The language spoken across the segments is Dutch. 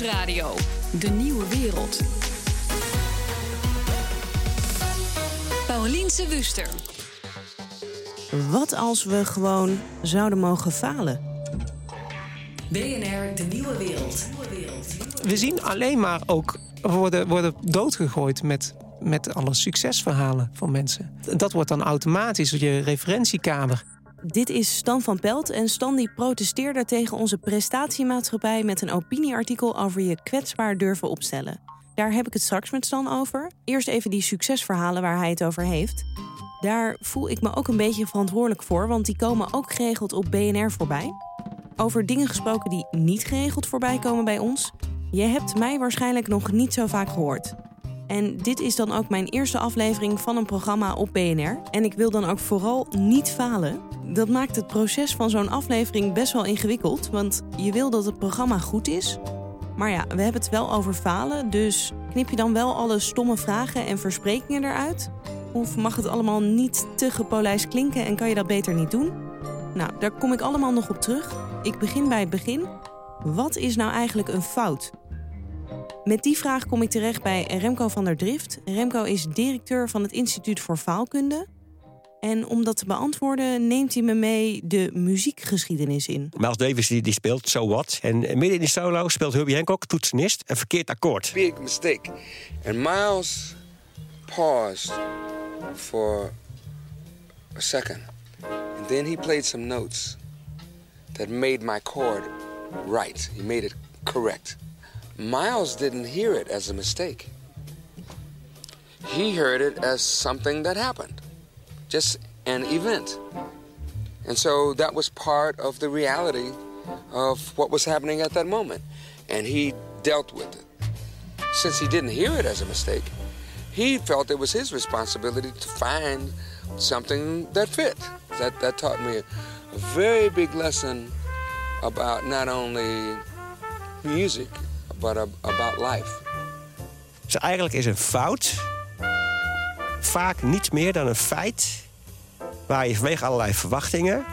Nieuwsradio. De Nieuwe Wereld. Pauliense Wuster. Wat als we gewoon zouden mogen falen? BNR De Nieuwe Wereld. We zien alleen maar ook worden, worden doodgegooid met, met alle succesverhalen van mensen. Dat wordt dan automatisch je referentiekader. Dit is Stan van Pelt en Stan die protesteerde tegen onze prestatiemaatschappij met een opinieartikel over je kwetsbaar durven opstellen. Daar heb ik het straks met Stan over. Eerst even die succesverhalen waar hij het over heeft. Daar voel ik me ook een beetje verantwoordelijk voor, want die komen ook geregeld op BNR voorbij. Over dingen gesproken die niet geregeld voorbij komen bij ons. Je hebt mij waarschijnlijk nog niet zo vaak gehoord. En dit is dan ook mijn eerste aflevering van een programma op BNR. En ik wil dan ook vooral niet falen. Dat maakt het proces van zo'n aflevering best wel ingewikkeld, want je wil dat het programma goed is. Maar ja, we hebben het wel over falen, dus knip je dan wel alle stomme vragen en versprekingen eruit? Of mag het allemaal niet te gepolijst klinken en kan je dat beter niet doen? Nou, daar kom ik allemaal nog op terug. Ik begin bij het begin. Wat is nou eigenlijk een fout? Met die vraag kom ik terecht bij Remco van der Drift. Remco is directeur van het Instituut voor Faalkunde. En om dat te beantwoorden neemt hij me mee de muziekgeschiedenis in. Miles Davis die, die speelt So What. En midden in die solo speelt Herbie Hancock, toetsenist, een verkeerd akkoord. Big mistake. And Miles paused for a second. And then he played some notes that made my chord right. He made it correct. Miles didn't hear it as a mistake. He heard it as something that happened, just an event. And so that was part of the reality of what was happening at that moment. And he dealt with it. Since he didn't hear it as a mistake, he felt it was his responsibility to find something that fit. That, that taught me a very big lesson about not only music, but about life. Dus eigenlijk is een fout vaak niets meer dan een feit waar je vanwege allerlei verwachtingen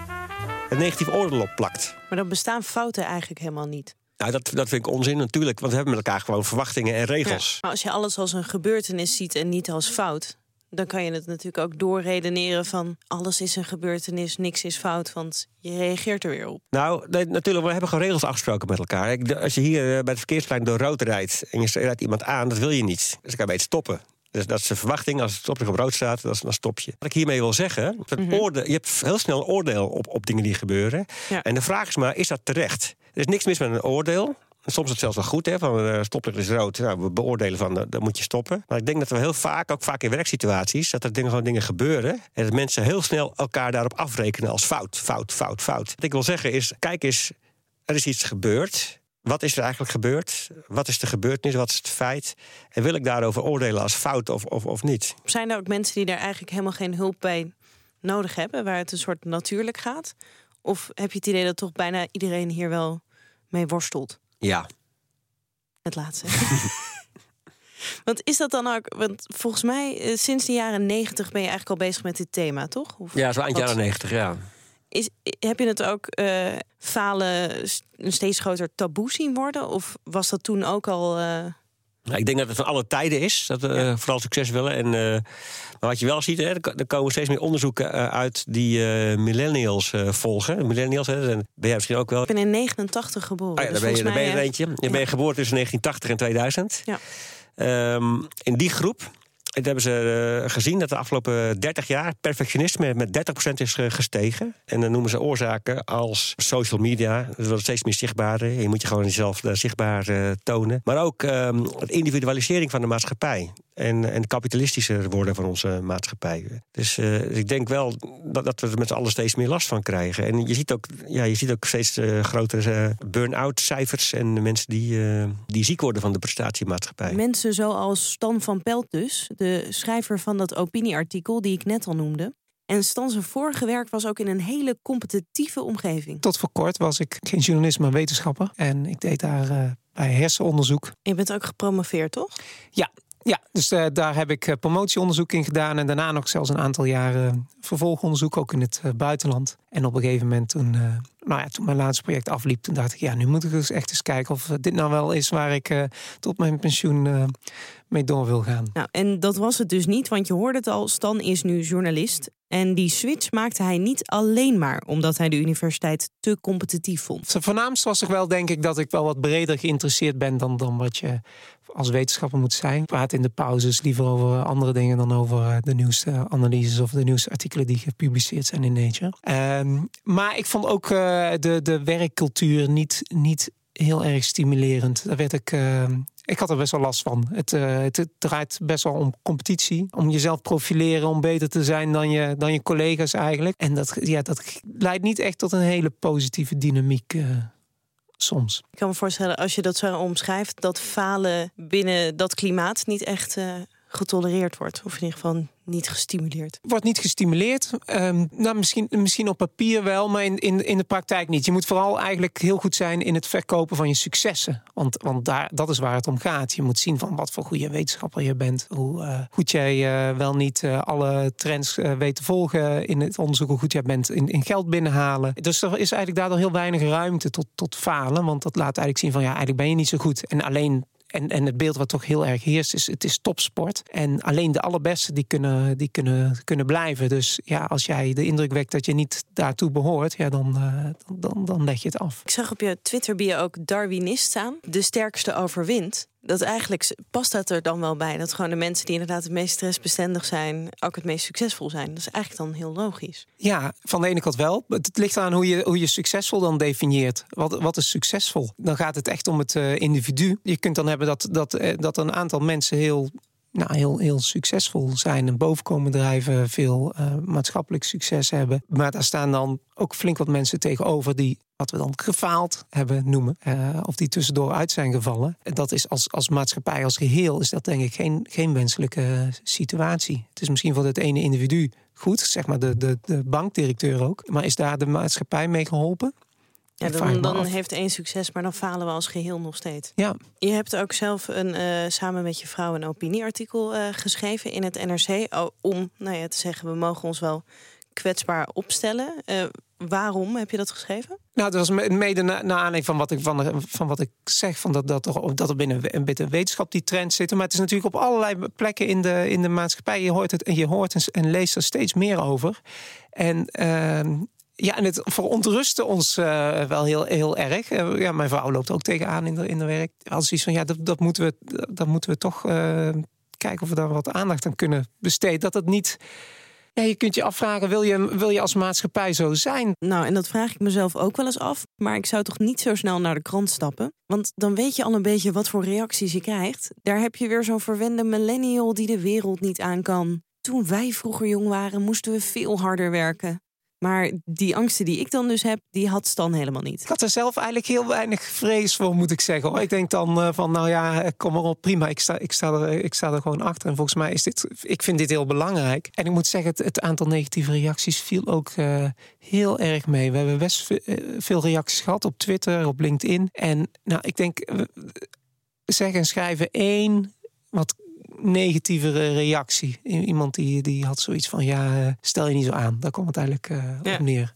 een negatief oordeel op plakt. Maar dan bestaan fouten eigenlijk helemaal niet. Nou, dat, dat vind ik onzin natuurlijk, want we hebben met elkaar gewoon verwachtingen en regels. Ja, maar als je alles als een gebeurtenis ziet en niet als fout, dan kan je het natuurlijk ook doorredeneren van alles is een gebeurtenis, niks is fout, want je reageert er weer op. Nou, nee, natuurlijk, we hebben gewoon regels afgesproken met elkaar. Als je hier eh, bij de verkeerslijn door rood rijdt en je rijdt iemand aan, dat wil je niet. Dus dan kan je beter stoppen. Dus dat is de verwachting. Als het stoplicht op rood staat, dan stop je. Wat ik hiermee wil zeggen, dat Mhm. oordeel, je hebt heel snel een oordeel op, op dingen die gebeuren. Ja. En de vraag is maar, is dat terecht? Er is niks mis met een oordeel. Soms is het zelfs wel goed, hè, van uh, is rood. Nou, we beoordelen van, uh, dan moet je stoppen. Maar ik denk dat we heel vaak, ook vaak in werksituaties... dat er dingen, gewoon dingen gebeuren... en dat mensen heel snel elkaar daarop afrekenen als fout, fout, fout, fout. Wat ik wil zeggen is, kijk eens, er is iets gebeurd... Wat is er eigenlijk gebeurd? Wat is de gebeurtenis? Wat is het feit? En wil ik daarover oordelen als fout of, of, of niet? Zijn er ook mensen die daar eigenlijk helemaal geen hulp bij nodig hebben, waar het een soort natuurlijk gaat? Of heb je het idee dat toch bijna iedereen hier wel mee worstelt? Ja. Het laatste. want is dat dan ook, want volgens mij eh, sinds de jaren negentig ben je eigenlijk al bezig met dit thema, toch? Of Ja, zo eind jaren negentig, ja. Is, heb je het ook eh, falen een steeds groter taboe zien worden? Of was dat toen ook al. eh, Nou, ik denk dat het van alle tijden is, dat we eh, vooral succes willen. En, eh, maar wat je wel ziet, hè, er ko- komen steeds meer onderzoeken eh, uit die millennials volgen. Millennials, hè, en ben jij misschien ook wel. ik ben in 89 geboren. Ah ja, dus ben je, daar ben je er eentje. Je ben je geboren tussen 1980 en 2000. Ja. Ehm, in die groep dat hebben ze eh, gezien dat de afgelopen 30 jaar perfectionisme met 30% is eh, gestegen. En dan noemen ze oorzaken als social media. Dat wordt steeds meer zichtbaar. Je moet je gewoon jezelf eh, zichtbaar tonen. Maar ook ehm de individualisering van de maatschappij. En, en kapitalistischer worden van onze maatschappij. Dus, ik denk wel dat, dat we er met z'n allen steeds meer last van krijgen. En je ziet ook, ja, je ziet ook steeds grotere burn-out cijfers. En mensen die, die ziek worden van de prestatiemaatschappij. Mensen zoals Stan van Pelt dus, de schrijver van dat opinieartikel die ik net al noemde. En Stan zijn vorige werk was ook in een hele competitieve omgeving. Tot voor kort was ik geen journalist, maar wetenschapper. En ik deed daar eh, bij hersenonderzoek. Je bent ook gepromoveerd, toch? Ja, ja dus eh, daar heb ik eh, promotieonderzoek in gedaan. En daarna nog zelfs een aantal jaren vervolgonderzoek, ook in het buitenland. En op een gegeven moment toen nou ja, toen mijn laatste project afliep, toen dacht ik, ja, nu moet ik dus echt eens kijken of dit nou wel is waar ik tot mijn pensioen mee door wil gaan. Nou, en dat was het dus niet, want je hoorde het al, Stan is nu journalist. En die switch maakte hij niet alleen maar omdat hij de universiteit te competitief vond. Voornaamste was toch wel, denk ik, dat ik wel wat breder geïnteresseerd ben dan, dan wat je als wetenschapper moet zijn. Ik praat in de pauzes liever over andere dingen dan over eh, de nieuwste analyses of de nieuwste artikelen die gepubliceerd zijn in Nature. Um, maar ik vond ook uh, de, de werkcultuur niet, niet heel erg stimulerend. Daar werd ik, uh, ik had er best wel last van. Het, uh, het, draait best wel om competitie. Om jezelf profileren, om beter te zijn dan je, dan je collega's eigenlijk. En dat, ja, dat leidt niet echt tot een hele positieve dynamiek. Uh, soms. Ik kan me voorstellen, als je dat zo omschrijft, dat falen binnen dat klimaat niet echt getolereerd wordt. Of in ieder geval niet gestimuleerd. Wordt niet gestimuleerd. Um, nou, misschien, misschien op papier wel, maar in, in, in de praktijk niet. Je moet vooral eigenlijk heel goed zijn in het verkopen van je successen. Want, want daar, dat is waar het om gaat. Je moet zien van wat voor goede wetenschapper je bent. Hoe uh, goed jij uh, wel niet uh, alle trends weet te volgen in het onderzoek. Hoe goed jij bent in, in geld binnenhalen. Dus er is eigenlijk daardoor heel weinig ruimte tot, tot falen. Want dat laat eigenlijk zien van ja, eigenlijk ben je niet zo goed. En alleen en, en het beeld wat toch heel erg heerst, is het is topsport. En alleen de allerbeste die kunnen, die kunnen, kunnen blijven. Dus ja, als jij de indruk wekt dat je niet daartoe behoort, ja, dan, uh, dan, dan leg je het af. Ik zag op je Twitter bio ook Darwinist staan. De sterkste overwint dat eigenlijk past dat er dan wel bij. Dat gewoon de mensen die inderdaad het meest stressbestendig zijn, ook het meest succesvol zijn. Dat is eigenlijk dan heel logisch. Ja, van de ene kant wel. Het ligt aan hoe je, hoe je succesvol dan definieert. Wat, wat is succesvol? Dan gaat het echt om het uh, individu. Je kunt dan hebben dat, dat, uh, dat een aantal mensen heel nou, heel, heel succesvol zijn en bovenkomen drijven, veel uh, maatschappelijk succes hebben. Maar daar staan dan ook flink wat mensen tegenover die wat we dan gefaald hebben noemen, uh, of die tussendoor uit zijn gevallen. En dat is als, als maatschappij als geheel is dat denk ik geen, geen wenselijke situatie. Het is misschien voor het ene individu goed, zeg maar de, de, de bankdirecteur ook, maar is daar de maatschappij mee geholpen? Ja, dan, dan heeft één succes, maar dan falen we als geheel nog steeds. Ja. Je hebt ook zelf een, uh, samen met je vrouw een opinieartikel uh, geschreven in het NRC. Om nou ja, te zeggen, we mogen ons wel kwetsbaar opstellen. Uh, waarom heb je dat geschreven? Nou, dat was mede na aanleiding van wat ik, van, van wat ik zeg. Van dat, dat, er, dat er binnen een beetje wetenschap die trend zitten. Maar het is natuurlijk op allerlei plekken in de, in de maatschappij. Je hoort het en je hoort en, en leest er steeds meer over. En uh, ja, en het verontrustte ons uh, wel heel, heel erg. Uh, ja, mijn vrouw loopt ook tegenaan in de, in de werk. Als iets van ja, dat, dat, moeten we, dat moeten we toch uh, kijken of we daar wat aandacht aan kunnen besteden. Dat het niet. Ja, je kunt je afvragen, wil je, wil je als maatschappij zo zijn? Nou, en dat vraag ik mezelf ook wel eens af. Maar ik zou toch niet zo snel naar de krant stappen? Want dan weet je al een beetje wat voor reacties je krijgt. Daar heb je weer zo'n verwende millennial die de wereld niet aan kan. Toen wij vroeger jong waren, moesten we veel harder werken. Maar die angsten die ik dan dus heb, die had Stan helemaal niet. Ik had er zelf eigenlijk heel weinig vrees voor, moet ik zeggen. Hoor. Ik denk dan uh, van, nou ja, kom maar op, prima. Ik sta, ik, sta er, ik sta er gewoon achter. En volgens mij is dit, ik vind dit heel belangrijk. En ik moet zeggen, het, het aantal negatieve reacties viel ook uh, heel erg mee. We hebben best veel reacties gehad op Twitter, op LinkedIn. En nou, ik denk, zeggen en schrijven één wat negatievere reactie. Iemand die, die had zoiets van: ja, stel je niet zo aan. Daar komt het eigenlijk uh, ja. op neer.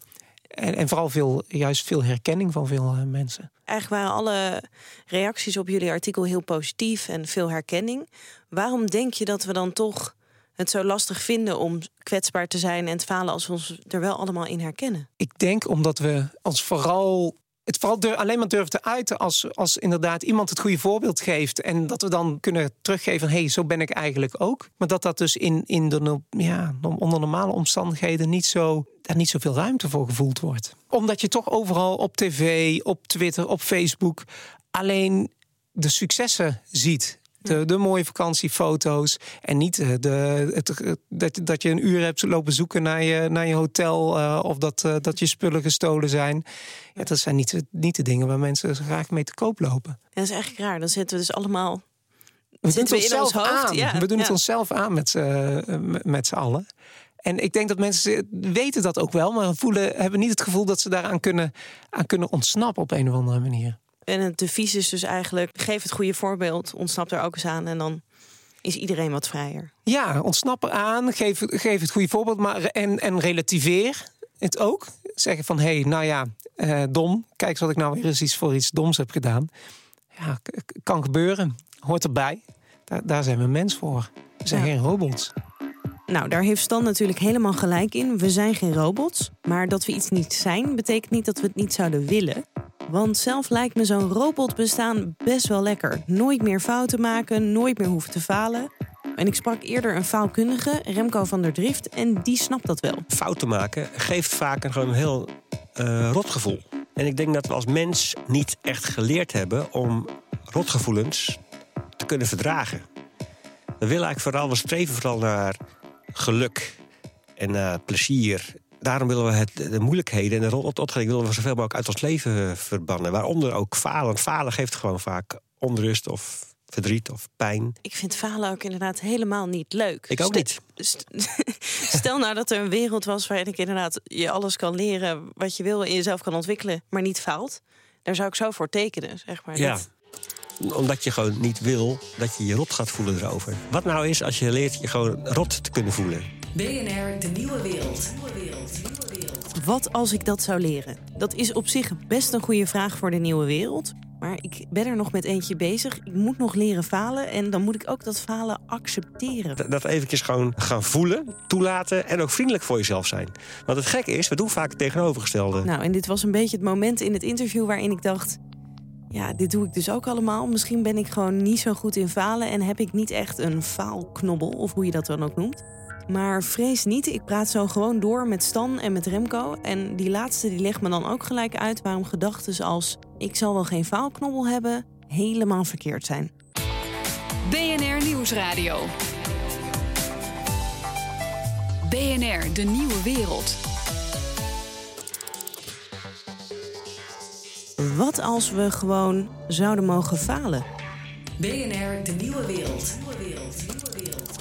En, en, vooral veel, juist veel herkenning van veel uh, mensen. Eigenlijk waren alle reacties op jullie artikel heel positief en veel herkenning. Waarom denk je dat we dan toch het zo lastig vinden om kwetsbaar te zijn en te falen als we ons er wel allemaal in herkennen? Ik denk omdat we ons vooral het vooral alleen maar durven te uiten als, als inderdaad iemand het goede voorbeeld geeft. En dat we dan kunnen teruggeven: hé, hey, zo ben ik eigenlijk ook. Maar dat dat dus in, in de, ja, onder normale omstandigheden niet zo, daar niet zoveel ruimte voor gevoeld wordt. Omdat je toch overal op tv, op Twitter, op Facebook alleen de successen ziet. De, de, mooie vakantiefoto's. En niet de, het, dat, dat je een uur hebt lopen zoeken naar je, naar je hotel. Uh, of dat, uh, dat je spullen gestolen zijn. Ja, dat zijn niet, niet de dingen waar mensen graag mee te koop lopen. Dat is eigenlijk raar. Dan zitten we dus allemaal. We doen het onszelf ons aan. Ja, we doen ja. het onszelf aan met, uh, met z'n allen. En ik denk dat mensen weten dat ook wel, maar voelen, hebben niet het gevoel dat ze daaraan kunnen, aan kunnen ontsnappen op een of andere manier. En het devies is dus eigenlijk: geef het goede voorbeeld, ontsnap er ook eens aan en dan is iedereen wat vrijer. Ja, ontsnap aan, geef, geef het goede voorbeeld maar, en, en relativeer het ook. zeggen van... hé, hey, nou ja, uh, dom, kijk eens wat ik nou weer eens iets voor iets doms heb gedaan. Ja, kan gebeuren, hoort erbij. Daar, daar zijn we mens voor. We zijn geen robots. Nou, daar heeft Stan natuurlijk helemaal gelijk in. We zijn geen robots. Maar dat we iets niet zijn, betekent niet dat we het niet zouden willen. Want zelf lijkt me zo'n robotbestaan best wel lekker. Nooit meer fouten maken, nooit meer hoeven te falen. En ik sprak eerder een faalkundige, Remco van der Drift, en die snapt dat wel. Fouten maken geeft vaak een gewoon heel uh, rotgevoel. En ik denk dat we als mens niet echt geleerd hebben om rotgevoelens te kunnen verdragen. We willen eigenlijk vooral, we streven vooral naar geluk en naar plezier. Daarom willen we het, de moeilijkheden en de rotgeving willen we zoveel mogelijk uit ons leven verbannen. Waaronder ook falen. Falen geeft gewoon vaak onrust of verdriet of pijn. Ik vind falen ook inderdaad helemaal niet leuk. Ik ook niet. Stel nou dat er een wereld was waarin ik inderdaad je alles kan leren wat je wil en jezelf kan ontwikkelen, maar niet faalt. Daar zou ik zo voor tekenen, zeg maar. Ja. Omdat je gewoon niet wil dat je je rot gaat voelen erover. Wat nou is als je leert je gewoon rot te kunnen voelen? BNR, de nieuwe wereld. Wat als ik dat zou leren? Dat is op zich best een goede vraag voor de nieuwe wereld. Maar ik ben er nog met eentje bezig. Ik moet nog leren falen. En dan moet ik ook dat falen accepteren. Dat, eventjes gewoon gaan voelen, toelaten en ook vriendelijk voor jezelf zijn. Want het gekke is, we doen vaak het tegenovergestelde. Nou, en dit was een beetje het moment in het interview waarin ik dacht... Ja, dit doe ik dus ook allemaal. Misschien ben ik gewoon niet zo goed in falen... en heb ik niet echt een faalknobbel, of hoe je dat dan ook noemt. Maar vrees niet, ik praat zo gewoon door met Stan en met Remco. En die laatste die legt me dan ook gelijk uit waarom gedachten als ik zal wel geen faalknobbel hebben helemaal verkeerd zijn. BNR Nieuwsradio. BNR, de nieuwe wereld. Wat als we gewoon zouden mogen falen? BNR, de nieuwe wereld.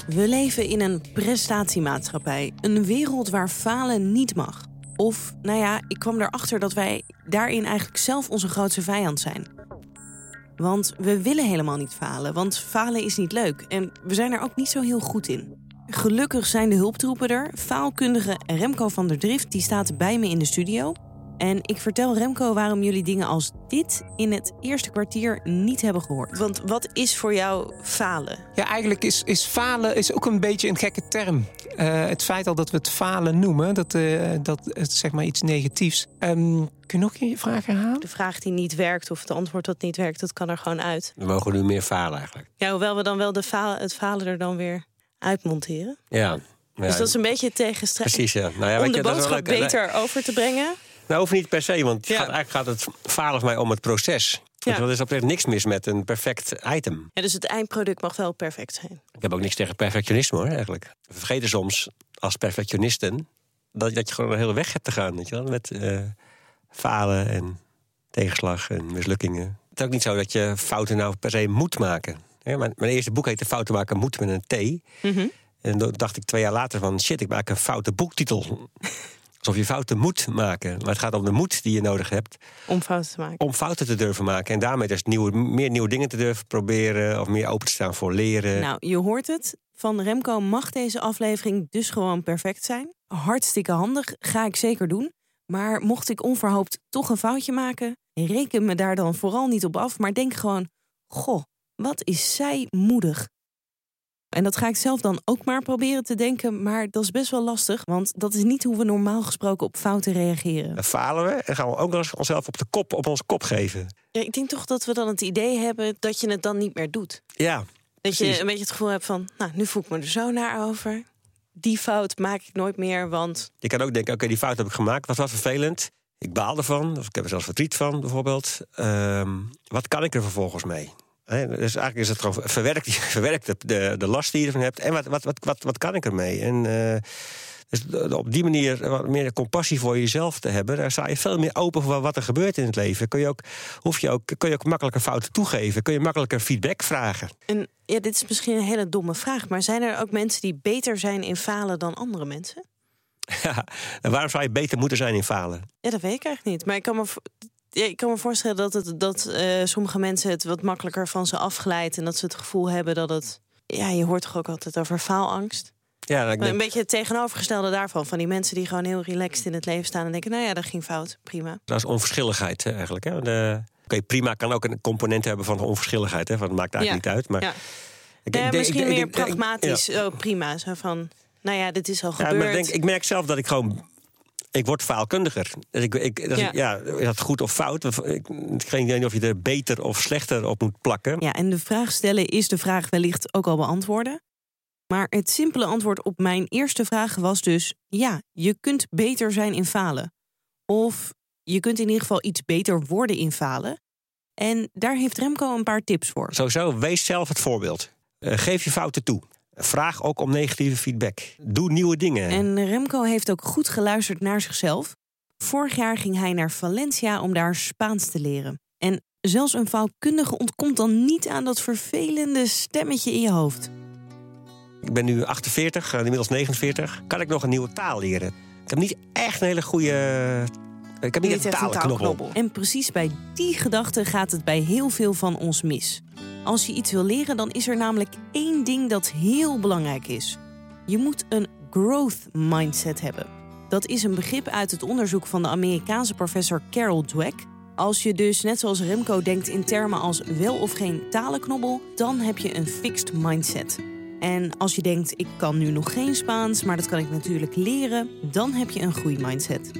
We leven in een prestatiemaatschappij. Een wereld waar falen niet mag. Of, nou ja, ik kwam erachter dat wij daarin eigenlijk zelf onze grootste vijand zijn. Want we willen helemaal niet falen, want falen is niet leuk. En we zijn er ook niet zo heel goed in. Gelukkig zijn de hulptroepen er. Faalkundige Remco van der Drift die staat bij me in de studio. En ik vertel Remco waarom jullie dingen als dit in het eerste kwartier niet hebben gehoord. Want wat is voor jou falen? Ja, eigenlijk is, is falen is ook een beetje een gekke term. Uh, het feit al dat we het falen noemen, dat, uh, dat het zeg maar iets negatiefs. Um, kun je nog een je vraag herhalen? De vraag die niet werkt of het antwoord dat niet werkt, dat kan er gewoon uit. We mogen nu meer falen eigenlijk. Ja, hoewel we dan wel de falen, het falen er dan weer uitmonteren. Ja. Ja, dus dat is een beetje tegenstrijdig. Precies, ja. Nou ja, Om de boodschap beter over te brengen. Nou, hoeft niet per se, want ja. gaat, eigenlijk gaat het falen mij om het proces. Ja. Dus er is op zich niks mis met een perfect item. Ja, dus het eindproduct mag wel perfect zijn. Ik heb ook niks tegen perfectionisme hoor, eigenlijk. We vergeten soms als perfectionisten dat, dat je gewoon een hele weg hebt te gaan. Weet je wel? Met uh, falen en tegenslag en mislukkingen. Het is ook niet zo dat je fouten nou per se moet maken. mijn, mijn, eerste boek heette Fouten maken moet met een T. Mm En toen dacht ik twee jaar later van shit, ik maak een foute boektitel. Alsof je fouten moet maken. Maar het gaat om de moed die je nodig hebt. Om fouten te maken. Om fouten te durven maken. En daarmee dus nieuwe, meer nieuwe dingen te durven proberen. Of meer open te staan voor leren. Nou, je hoort het. Van Remco mag deze aflevering dus gewoon perfect zijn. Hartstikke handig. Ga ik zeker doen. Maar mocht ik onverhoopt toch een foutje maken, reken me daar dan vooral niet op af. Maar denk gewoon: Goh, wat is zij moedig. En dat ga ik zelf dan ook maar proberen te denken. Maar dat is best wel lastig. Want dat is niet hoe we normaal gesproken op fouten reageren. Dan falen we en gaan we ook nog eens onszelf op de kop, op ons kop geven. Ja, ik denk toch dat we dan het idee hebben dat je het dan niet meer doet. Ja. Dat je een beetje het gevoel hebt van, nou, nu voel ik me er zo naar over. Die fout maak ik nooit meer, want... Je kan ook denken, oké, die fout heb ik gemaakt. Wat was vervelend. Ik baal ervan, of ik heb er zelfs verdriet van, bijvoorbeeld. Ehm, wat kan ik er vervolgens mee? Dus eigenlijk is het gewoon verwerkt, verwerkt de, de, de last die je ervan hebt. En wat, wat, wat, wat, wat kan ik ermee? En uh, dus op die manier wat meer compassie voor jezelf te hebben, daar sta je veel meer open voor wat er gebeurt in het leven. Kun je ook, hoef je ook, kun je ook makkelijker fouten toegeven? Kun je makkelijker feedback vragen? En ja, dit is misschien een hele domme vraag, maar zijn er ook mensen die beter zijn in falen dan andere mensen? Ja, en waarom zou je beter moeten zijn in falen? Ja, dat weet ik eigenlijk niet. Maar ik kan me ja, ik kan me voorstellen dat, het, dat uh, sommige mensen het wat makkelijker van ze afglijdt. En dat ze het gevoel hebben dat het. Ja, je hoort toch ook altijd over faalangst. Ja, ik Een beetje het tegenovergestelde daarvan. Van die mensen die gewoon heel relaxed in het leven staan en denken: nou ja, dat ging fout. Prima. dat is onverschilligheid eigenlijk. Hè. De- Oké, prima kan ook een component hebben van onverschilligheid. Hè, want het maakt eigenlijk niet uit. Maar Ja. ik, Ja, ik misschien ik- meer pragmatisch. ja. Oh, prima. Zo van: nou ja, dit is al Ja, gebeurd. maar ik, denk, ik merk zelf dat ik gewoon. Ik word faalkundiger. Dus ik, ik, dat Ja. is dat goed of fout? Ik, ik geen idee of je er beter of slechter op moet plakken. Ja, en de vraag stellen is de vraag wellicht ook al beantwoorden. Maar het simpele antwoord op mijn eerste vraag was dus: ja, je kunt beter zijn in falen. Of je kunt in ieder geval iets beter worden in falen. En daar heeft Remco een paar tips voor. Sowieso, wees zelf het voorbeeld. Eh, geef je fouten toe. Vraag ook om negatieve feedback. Doe nieuwe dingen. En Remco heeft ook goed geluisterd naar zichzelf. Vorig jaar ging hij naar Valencia om daar Spaans te leren. En zelfs een faalkundige ontkomt dan niet aan dat vervelende stemmetje in je hoofd. Ik ben nu 48, eh, inmiddels 49. Kan ik nog een nieuwe taal leren? Ik heb niet echt een hele goede. Ik heb niet, een echt een talenknobbel. taalknobbel. En precies bij die gedachte gaat het bij heel veel van ons mis. Als je iets wil leren, dan is er namelijk één ding dat heel belangrijk is. Je moet een growth mindset hebben. Dat is een begrip uit het onderzoek van de Amerikaanse professor Carol Dweck. Als je dus net zoals Remco denkt in termen als wel of geen talenknobbel, dan heb je een fixed mindset. En als je denkt, ik kan nu nog geen Spaans, maar dat kan ik natuurlijk leren, dan heb je een groeimindset.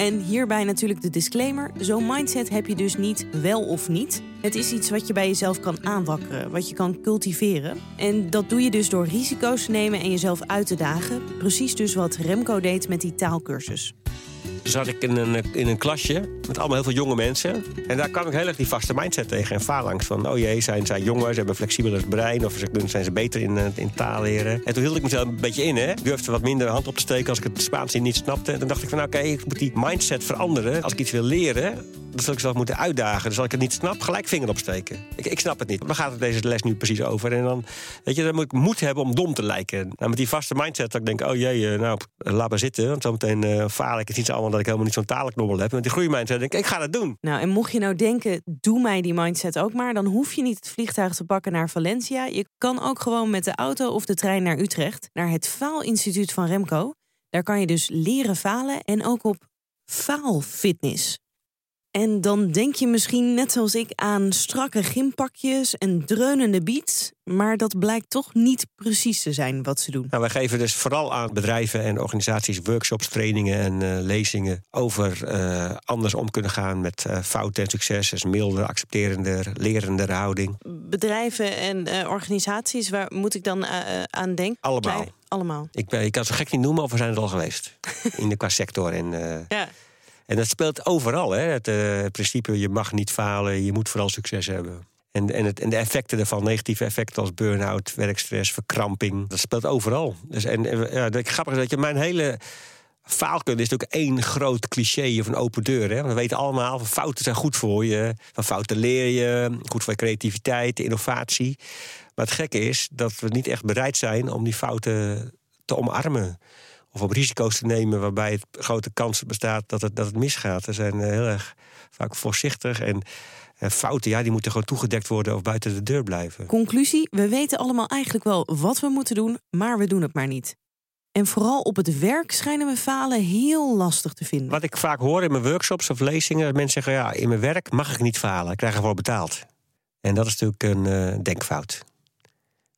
En hierbij natuurlijk de disclaimer: zo'n mindset heb je dus niet wel of niet. Het is iets wat je bij jezelf kan aanwakkeren, wat je kan cultiveren. En dat doe je dus door risico's te nemen en jezelf uit te dagen. Precies dus wat Remco deed met die taalkursus. Zat ik in een, in een klasje met allemaal heel veel jonge mensen. En daar kwam ik heel erg die vaste mindset tegen. En phalanx van, oh jee, zijn zij jonger, ze hebben flexibeler brein... of zijn ze beter in, eh, in taal leren. En toen hield ik mezelf een beetje in, hè. Ik durfde wat minder hand op te steken als ik het Spaans niet snapte. En toen dacht ik van, oké, ik moet die mindset veranderen. Als ik iets wil leren, dan zal ik zelf moeten uitdagen. Dus als ik het niet snap, gelijk vinger opsteken. Ik, ik snap het niet. Waar gaat het deze les nu precies over? En dan, weet je, dan moet ik moed hebben om dom te lijken. Nou, met die vaste mindset, dat ik denk, oh jee, eh, nou, laat maar zitten. Want zometeen eh faal ik. Het iets allemaal dat ik helemaal niet zo'n talenknobbel heb. Met die groeimindset denk ik, ik ga dat doen. Nou, en mocht je nou denken, doe mij die mindset ook maar, dan hoef je niet het vliegtuig te pakken naar Valencia. Je kan ook gewoon met de auto of de trein naar Utrecht, naar het Faalinstituut van Remco. Daar kan je dus leren falen en ook op faalfitness. En dan denk je misschien net zoals ik aan strakke gympakjes en dreunende beats, maar dat blijkt toch niet precies te zijn wat ze doen. Nou, wij geven dus vooral aan bedrijven en organisaties workshops, trainingen en eh, lezingen over eh, anders om kunnen gaan met eh, fouten en succes. Dus milder, accepterender, lerender houding. Bedrijven en organisaties, waar moet ik dan aan denken? Allemaal. Allemaal. Ik, ben, ik kan het zo gek niet noemen, of we zijn er al geweest. In de qua sector. En, Ja. En dat speelt overal. Hè? Het eh, principe, je mag niet falen, je moet vooral succes hebben. En, en, het, en de effecten daarvan, negatieve effecten als burn-out, werkstress, verkramping, dat speelt overal. Dus, en ja, het grappige is dat je mijn hele faalkunde is natuurlijk één groot cliché of open deur. Hè? We weten allemaal, fouten zijn goed voor je. Van fouten leer je, goed voor je creativiteit, innovatie. Maar het gekke is dat we niet echt bereid zijn om die fouten te omarmen. Of om risico's te nemen waarbij het grote kans bestaat dat het, dat het misgaat. We zijn eh, heel erg vaak voorzichtig. En eh, fouten, ja, die moeten gewoon toegedekt worden of buiten de deur blijven. Conclusie: we weten allemaal eigenlijk wel wat we moeten doen, maar we doen het maar niet. En vooral op het werk schijnen we falen heel lastig te vinden. Wat ik vaak hoor in mijn workshops of lezingen, mensen zeggen: ja, in mijn werk mag ik niet falen, ik krijg ervoor betaald. En dat is natuurlijk een eh, denkfout.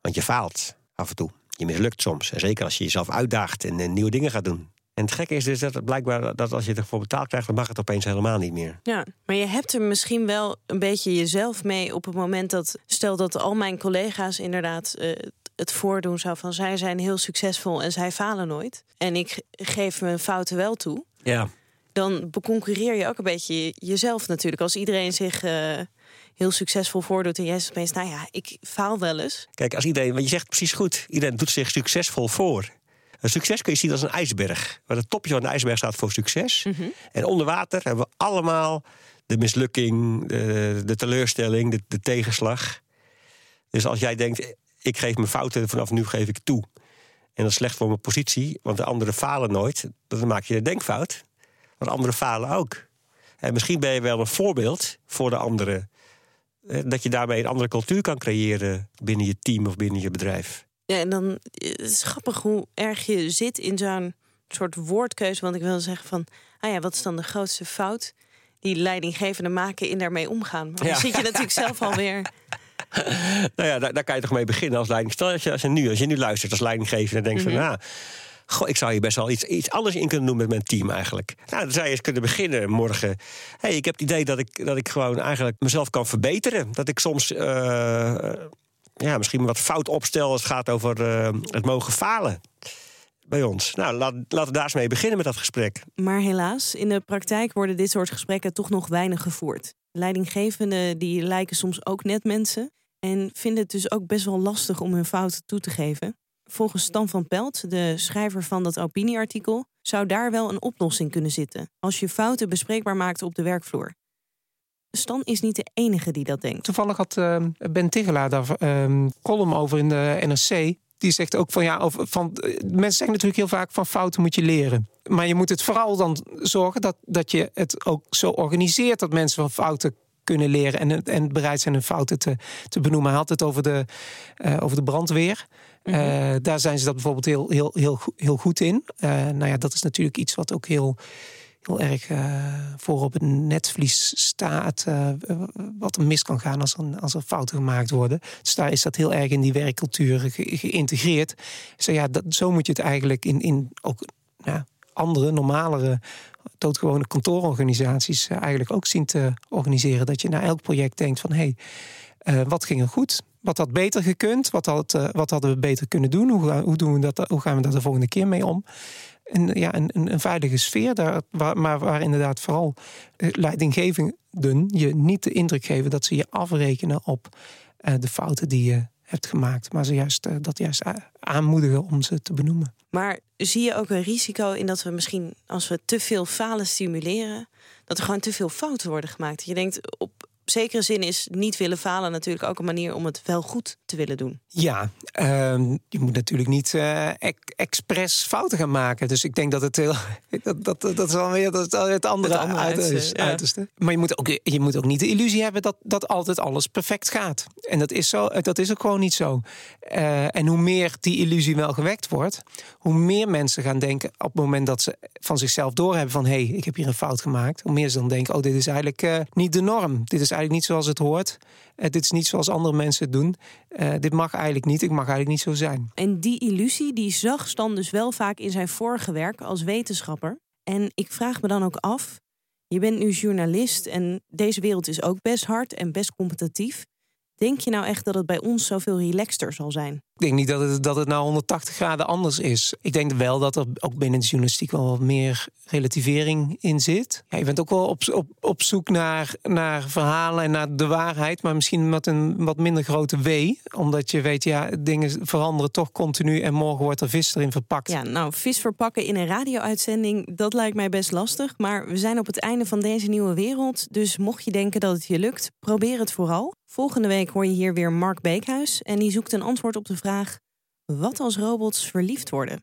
Want je faalt af en toe. Je mislukt soms. En zeker als je jezelf uitdaagt en, eh, nieuwe dingen gaat doen. En het gekke is dus dat het blijkbaar dat als je ervoor betaald krijgt, dan mag het opeens helemaal niet meer. Ja, maar je hebt er misschien wel een beetje jezelf mee op het moment dat, stel dat al mijn collega's inderdaad eh, het voordoen zou van zij zijn heel succesvol en zij falen nooit. En ik ge- geef mijn fouten wel toe. Ja, Dan beconcurreer je ook een beetje je- jezelf natuurlijk. Als iedereen zich eh, heel succesvol voordoet en jij zegt opeens, nou ja, ik faal wel eens. Kijk, als iedereen, want je zegt precies goed, iedereen doet zich succesvol voor. Een succes kun je zien als een ijsberg. Waar het topje van de ijsberg staat voor succes. En onder water hebben we allemaal de mislukking, de, de teleurstelling, de, de tegenslag. Dus als jij denkt, ik geef mijn fouten, vanaf nu geef ik toe. En dat is slecht voor mijn positie, want de anderen falen nooit. Dan maak je een denkfout. Want anderen falen ook. En misschien ben je wel een voorbeeld voor de anderen. Eh, Dat je daarmee een andere cultuur kan creëren binnen je team of binnen je bedrijf. Ja, en dan eh, het is grappig hoe erg je zit in zo'n soort woordkeuze. Want ik wil zeggen van, ah ja, wat is dan de grootste fout die leidinggevenden maken in daarmee omgaan? Maar dan Ja. zit je natuurlijk zelf alweer. Nou ja, daar, daar kan je toch mee beginnen als leiding. Stel dat je, als je, nu, als je nu luistert als leidinggevende en denkt van... Nou, goh, ik zou hier best wel iets, iets anders in kunnen doen met mijn team eigenlijk. Nou, dan zou je eens kunnen beginnen morgen. hey, ik heb het idee dat ik, dat ik gewoon eigenlijk mezelf kan verbeteren. Dat ik soms eh, ja, misschien wat fout opstel als het gaat over eh, het mogen falen bij ons. Nou, laat, laten we daar eens mee beginnen met dat gesprek. Maar helaas, in de praktijk worden dit soort gesprekken toch nog weinig gevoerd. Leidinggevenden die lijken soms ook net mensen en vinden het dus ook best wel lastig om hun fouten toe te geven. Volgens Stan van Pelt, de schrijver van dat opinieartikel, zou daar wel een oplossing kunnen zitten als je fouten bespreekbaar maakt op de werkvloer. Stan is niet de enige die dat denkt. Toevallig had eh, Ben Tigelaar daar een column over in de NRC. Die zegt ook van ja, van, eh, mensen zeggen natuurlijk heel vaak van fouten moet je leren. Maar je moet het vooral dan zorgen dat, dat je het ook zo organiseert dat mensen van fouten kunnen leren en, en bereid zijn hun fouten te, te benoemen. Hij had het over de, eh, over de brandweer. Eh, daar zijn ze dat bijvoorbeeld heel, heel, heel, heel goed in. Eh, nou ja, dat is natuurlijk iets wat ook heel, heel erg eh, voor op het netvlies staat. wat er mis kan gaan als er, als er fouten gemaakt worden. Dus daar is dat heel erg in die werkcultuur ge- geïntegreerd. Dus ja, dat, zo moet je het eigenlijk in, in ook ja, andere, normalere, doodgewone kantoororganisaties eigenlijk ook zien te organiseren. Dat je naar elk project denkt van hé, hey, wat ging er goed? Wat had beter gekund? Wat, had, eh, wat hadden we beter kunnen doen? Hoe, hoe, doen we dat, hoe gaan we daar de volgende keer mee om? En ja, een, een, een veilige sfeer, daar, waar, maar waar inderdaad vooral eh, leidinggevenden je niet de indruk geven dat ze je afrekenen op eh, de fouten die je hebt gemaakt. Maar ze juist, dat juist aanmoedigen om ze te benoemen. Maar zie je ook een risico in dat we misschien, als we te veel falen stimuleren, dat er gewoon te veel fouten worden gemaakt? Je denkt, op zekere zin is niet willen falen natuurlijk ook een manier om het wel goed te willen doen. Ja, ehm, je moet natuurlijk niet eh ex- expres fouten gaan maken. Dus ik denk dat het heel. Dat, dat, dat is alweer dat is het andere, Het andere uiterste, uiterste, ja. uiterste. Maar je moet, ook, je moet ook niet de illusie hebben dat, dat altijd alles perfect gaat. En dat is, zo, dat is ook gewoon niet zo. Eh, en hoe meer die illusie wel gewekt wordt, hoe meer mensen gaan denken op het moment dat ze van zichzelf doorhebben van hé, hey, ik heb hier een fout gemaakt. Hoe meer ze dan denken, oh, dit is eigenlijk eh, niet de norm. Dit is eigenlijk niet zoals het hoort. Eh, dit is niet zoals andere mensen het doen. Eh, dit mag eigenlijk niet. Ik mag eigenlijk niet zo zijn. En die illusie die zag Stan dus wel vaak in zijn vorige werk als wetenschapper. En ik vraag me dan ook af, je bent nu journalist en deze wereld is ook best hard en best competitief. Denk je nou echt dat het bij ons zoveel relaxter zal zijn? Ik denk niet dat het, dat het nou 180 graden anders is. Ik denk wel dat er ook binnen de journalistiek wel wat meer relativering in zit. Ja, je bent ook wel op, op, op zoek naar, naar verhalen en naar de waarheid, maar misschien met een wat minder grote W. Omdat je weet, ja, dingen veranderen toch continu en morgen wordt er vis erin verpakt. Ja, nou, vis verpakken in een radio-uitzending, dat lijkt mij best lastig. Maar we zijn op het einde van deze nieuwe wereld. Dus mocht je denken dat het je lukt, probeer het vooral. Volgende week hoor je hier weer Mark Beekhuis. En die zoekt een antwoord op de vraag: wat als robots verliefd worden?